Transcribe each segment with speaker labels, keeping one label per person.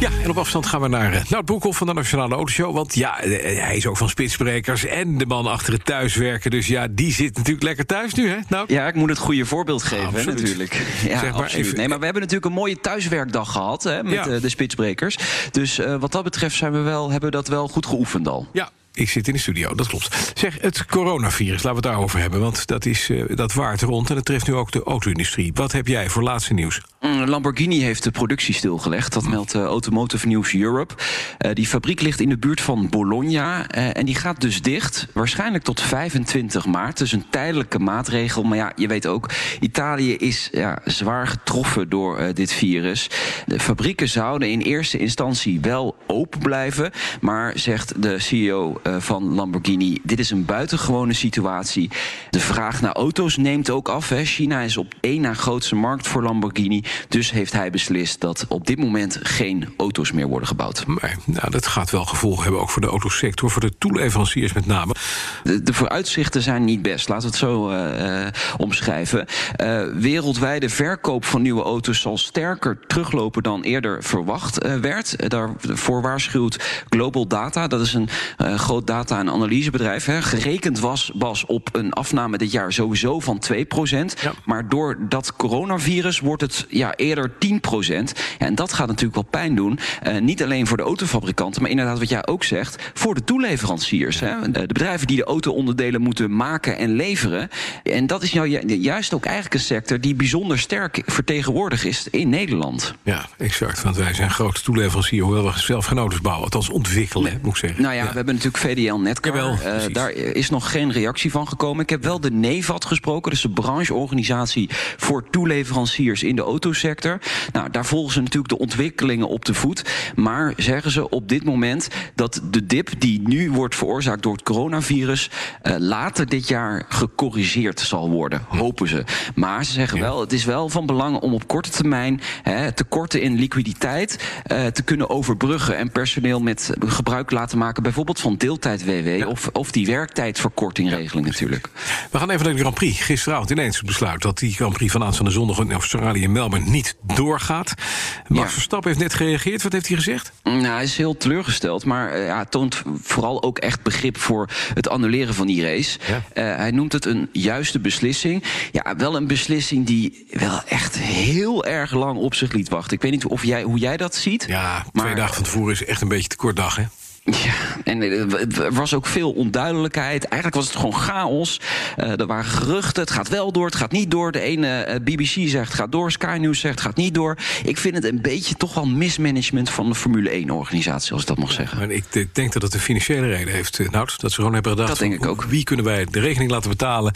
Speaker 1: Ja, en op afstand gaan we naar uh, Nout Broekhoff van de Nationale Autoshow. Want ja, eh, hij is ook van Spitsbrekers en de man achter het thuiswerken. Dus ja, die zit natuurlijk lekker thuis nu, hè? Nou,
Speaker 2: Ja, ik moet het goede voorbeeld geven, hè, natuurlijk. Ja,
Speaker 1: Zeg maar
Speaker 2: absoluut.
Speaker 1: even-
Speaker 2: nee, maar we hebben natuurlijk een mooie thuiswerkdag gehad hè, met
Speaker 1: Ja.
Speaker 2: eh, de spitsbrekers. Dus eh, wat dat betreft zijn we wel, hebben we dat wel goed geoefend al.
Speaker 1: ja, ik zit in de studio, dat klopt. Zeg, het coronavirus, laten we het daarover hebben. Want dat, is, eh, dat waart rond en dat treft nu ook de auto-industrie. Wat heb jij voor laatste nieuws?
Speaker 2: Mm, Lamborghini heeft de productie stilgelegd. Dat meldt eh, Automotive News Europe. Eh, die fabriek ligt in de buurt van Bologna. en die gaat dus dicht. Waarschijnlijk tot 25 maart. Dus een tijdelijke maatregel. Maar ja, je weet ook, Italië is ja, zwaar getroffen door dit virus. De fabrieken zouden in eerste instantie wel open blijven. Maar zegt de CEO eh, van Lamborghini: dit is een buitengewone situatie. De vraag naar auto's neemt ook af. Hè. China is op één na grootste markt voor Lamborghini. Dus heeft hij beslist dat op dit moment geen auto's meer worden gebouwd.
Speaker 1: Maar, nou, dat gaat wel gevolgen hebben, ook voor de autosector, voor de toeleveranciers met name.
Speaker 2: De, de vooruitzichten zijn niet best, laten we het zo eh, eh, omschrijven. Wereldwijde verkoop van nieuwe auto's zal sterker teruglopen dan eerder verwacht werd. Daarvoor waarschuwt Global Data, dat is een eh, groot data- en analysebedrijf. Hè. Gerekend was, was op een afname dit jaar sowieso van 2%.
Speaker 1: Ja.
Speaker 2: Maar door dat coronavirus wordt het ja, eerder 10%. Ja, en dat gaat natuurlijk wel pijn doen. Eh, niet alleen voor de autofabrikanten, maar inderdaad wat jij ook zegt, voor de toeleveranciers. Hè? Eh, de bedrijven die de auto-onderdelen moeten maken en leveren. En dat is nou ju- juist ook eigenlijk een sector die bijzonder sterk vertegenwoordigd is in Nederland.
Speaker 1: Ja, exact. Want wij zijn grote toeleverancier, hoewel we zelf geen auto's bouwen. Althans ontwikkelen, moet ik zeggen.
Speaker 2: Nou ja, we hebben natuurlijk VDL Netcar.
Speaker 1: Jawel,
Speaker 2: Eh, daar is nog geen reactie van gekomen. Ik heb wel de NEVAT gesproken, dus de brancheorganisatie voor toeleveranciers in de autosector. Nou, daar volgen ze natuurlijk de ontwikkelingen op de voet. Maar zeggen ze op dit moment dat de dip die nu wordt veroorzaakt door het coronavirus eh, later dit jaar gecorrigeerd zal worden, hopen ze. Maar ze zeggen wel, het is wel van belang om op korte termijn hè, tekorten in liquiditeit eh, te kunnen overbruggen en personeel met gebruik laten maken, bijvoorbeeld van deeltijd-WW of, of die werktijdverkortingregeling natuurlijk.
Speaker 1: We gaan even naar de Grand Prix. Gisteravond ineens het besluit dat die Grand Prix van aanstaande zondag in Australië en Melbourne niet doorgaat. Max
Speaker 2: Ja.
Speaker 1: Verstappen heeft net gereageerd. Wat heeft hij gezegd?
Speaker 2: Nou, hij is heel teleurgesteld, maar eh, ja, toont vooral ook echt begrip voor het annuleren van die race.
Speaker 1: Ja.
Speaker 2: Eh, hij noemt het een juiste beslissing. Ja, wel een beslissing die wel echt heel erg lang op zich liet wachten. Ik weet niet of jij, hoe jij dat ziet.
Speaker 1: Ja,
Speaker 2: maar-
Speaker 1: twee dagen van tevoren is echt een beetje te kort dag, hè?
Speaker 2: Ja, en er was ook veel onduidelijkheid. Eigenlijk was het gewoon chaos. Eh, er waren geruchten. Het gaat wel door, het gaat niet door. De ene eh, BBC zegt het gaat door, Sky News zegt het gaat niet door. Ik vind het een beetje toch wel mismanagement van de Formule 1-organisatie, als ik dat mag zeggen.
Speaker 1: Maar ik ik denk dat het een financiële reden heeft, eh, Nout. Dat ze gewoon hebben gedacht...
Speaker 2: Dat denk ik ook.
Speaker 1: Wie kunnen wij de rekening laten betalen?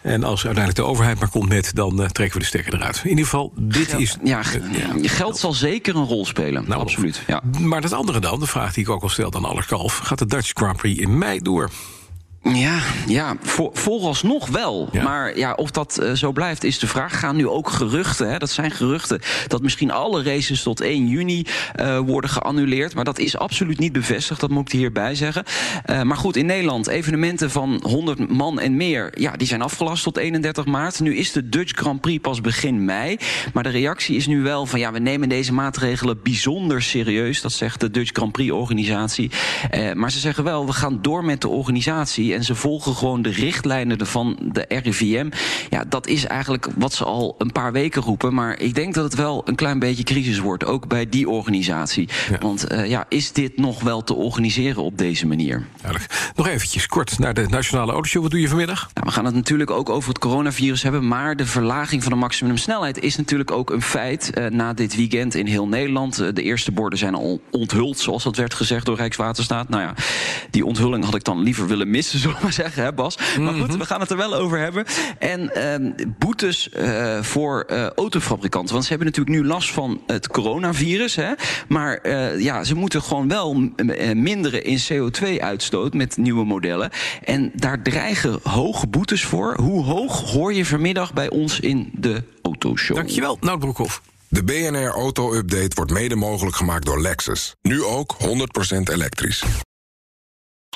Speaker 1: En als uiteindelijk de overheid maar komt met... dan trekken we de stekker eruit. In ieder geval, dit is...
Speaker 2: Ja, ge- geld zal zeker een rol spelen.
Speaker 1: Nou,
Speaker 2: absoluut. Ja.
Speaker 1: Maar dat andere dan, de vraag die ik ook al stelde Allerkalf... gaat de Dutch Grand Prix in mei door?
Speaker 2: Ja, ja voor, vooralsnog wel.
Speaker 1: Ja.
Speaker 2: Maar ja, of dat eh, zo blijft is de vraag. Gaan nu ook geruchten, hè, dat zijn geruchten... dat misschien alle races tot 1 juni eh, worden geannuleerd. Maar dat is absoluut niet bevestigd, dat moet ik hierbij zeggen. Eh, maar goed, in Nederland, evenementen van 100 man en meer... ja, die zijn afgelast tot 31 maart. Nu is de Dutch Grand Prix pas begin mei. Maar de reactie is nu wel van... ja, we nemen deze maatregelen bijzonder serieus. Dat zegt de Dutch Grand Prix-organisatie. Maar ze zeggen wel, we gaan door met de organisatie... en ze volgen gewoon de richtlijnen van de RIVM. Ja, dat is eigenlijk wat ze al een paar weken roepen. Maar ik denk dat het wel een klein beetje crisis wordt, ook bij die organisatie.
Speaker 1: Ja.
Speaker 2: Want eh, ja, is dit nog wel te organiseren op deze manier?
Speaker 1: Duidelijk. Nog eventjes kort naar de Nationale Autoshow. Wat doe je vanmiddag?
Speaker 2: Nou, we gaan het natuurlijk ook over het coronavirus hebben. Maar de verlaging van de maximumsnelheid is natuurlijk ook een feit. eh, na dit weekend in heel Nederland. Eh, de eerste borden zijn al onthuld, zoals dat werd gezegd door Rijkswaterstaat. Nou ja, die onthulling had ik dan liever willen missen, zullen we maar zeggen, hè Bas. Maar goed, we gaan het er wel over hebben. En ehm, boetes uh, voor uh, autofabrikanten. Want ze hebben natuurlijk nu last van het coronavirus. Hè? Maar uh, ja, ze moeten gewoon wel minderen in CO2-uitstoot met nieuwe modellen. En daar dreigen hoge boetes voor. Hoe hoog hoor je vanmiddag bij ons in de autoshow?
Speaker 1: Dankjewel, Nout Broekhoff.
Speaker 3: De BNR Auto Update wordt mede mogelijk gemaakt door Lexus. Nu ook 100% elektrisch.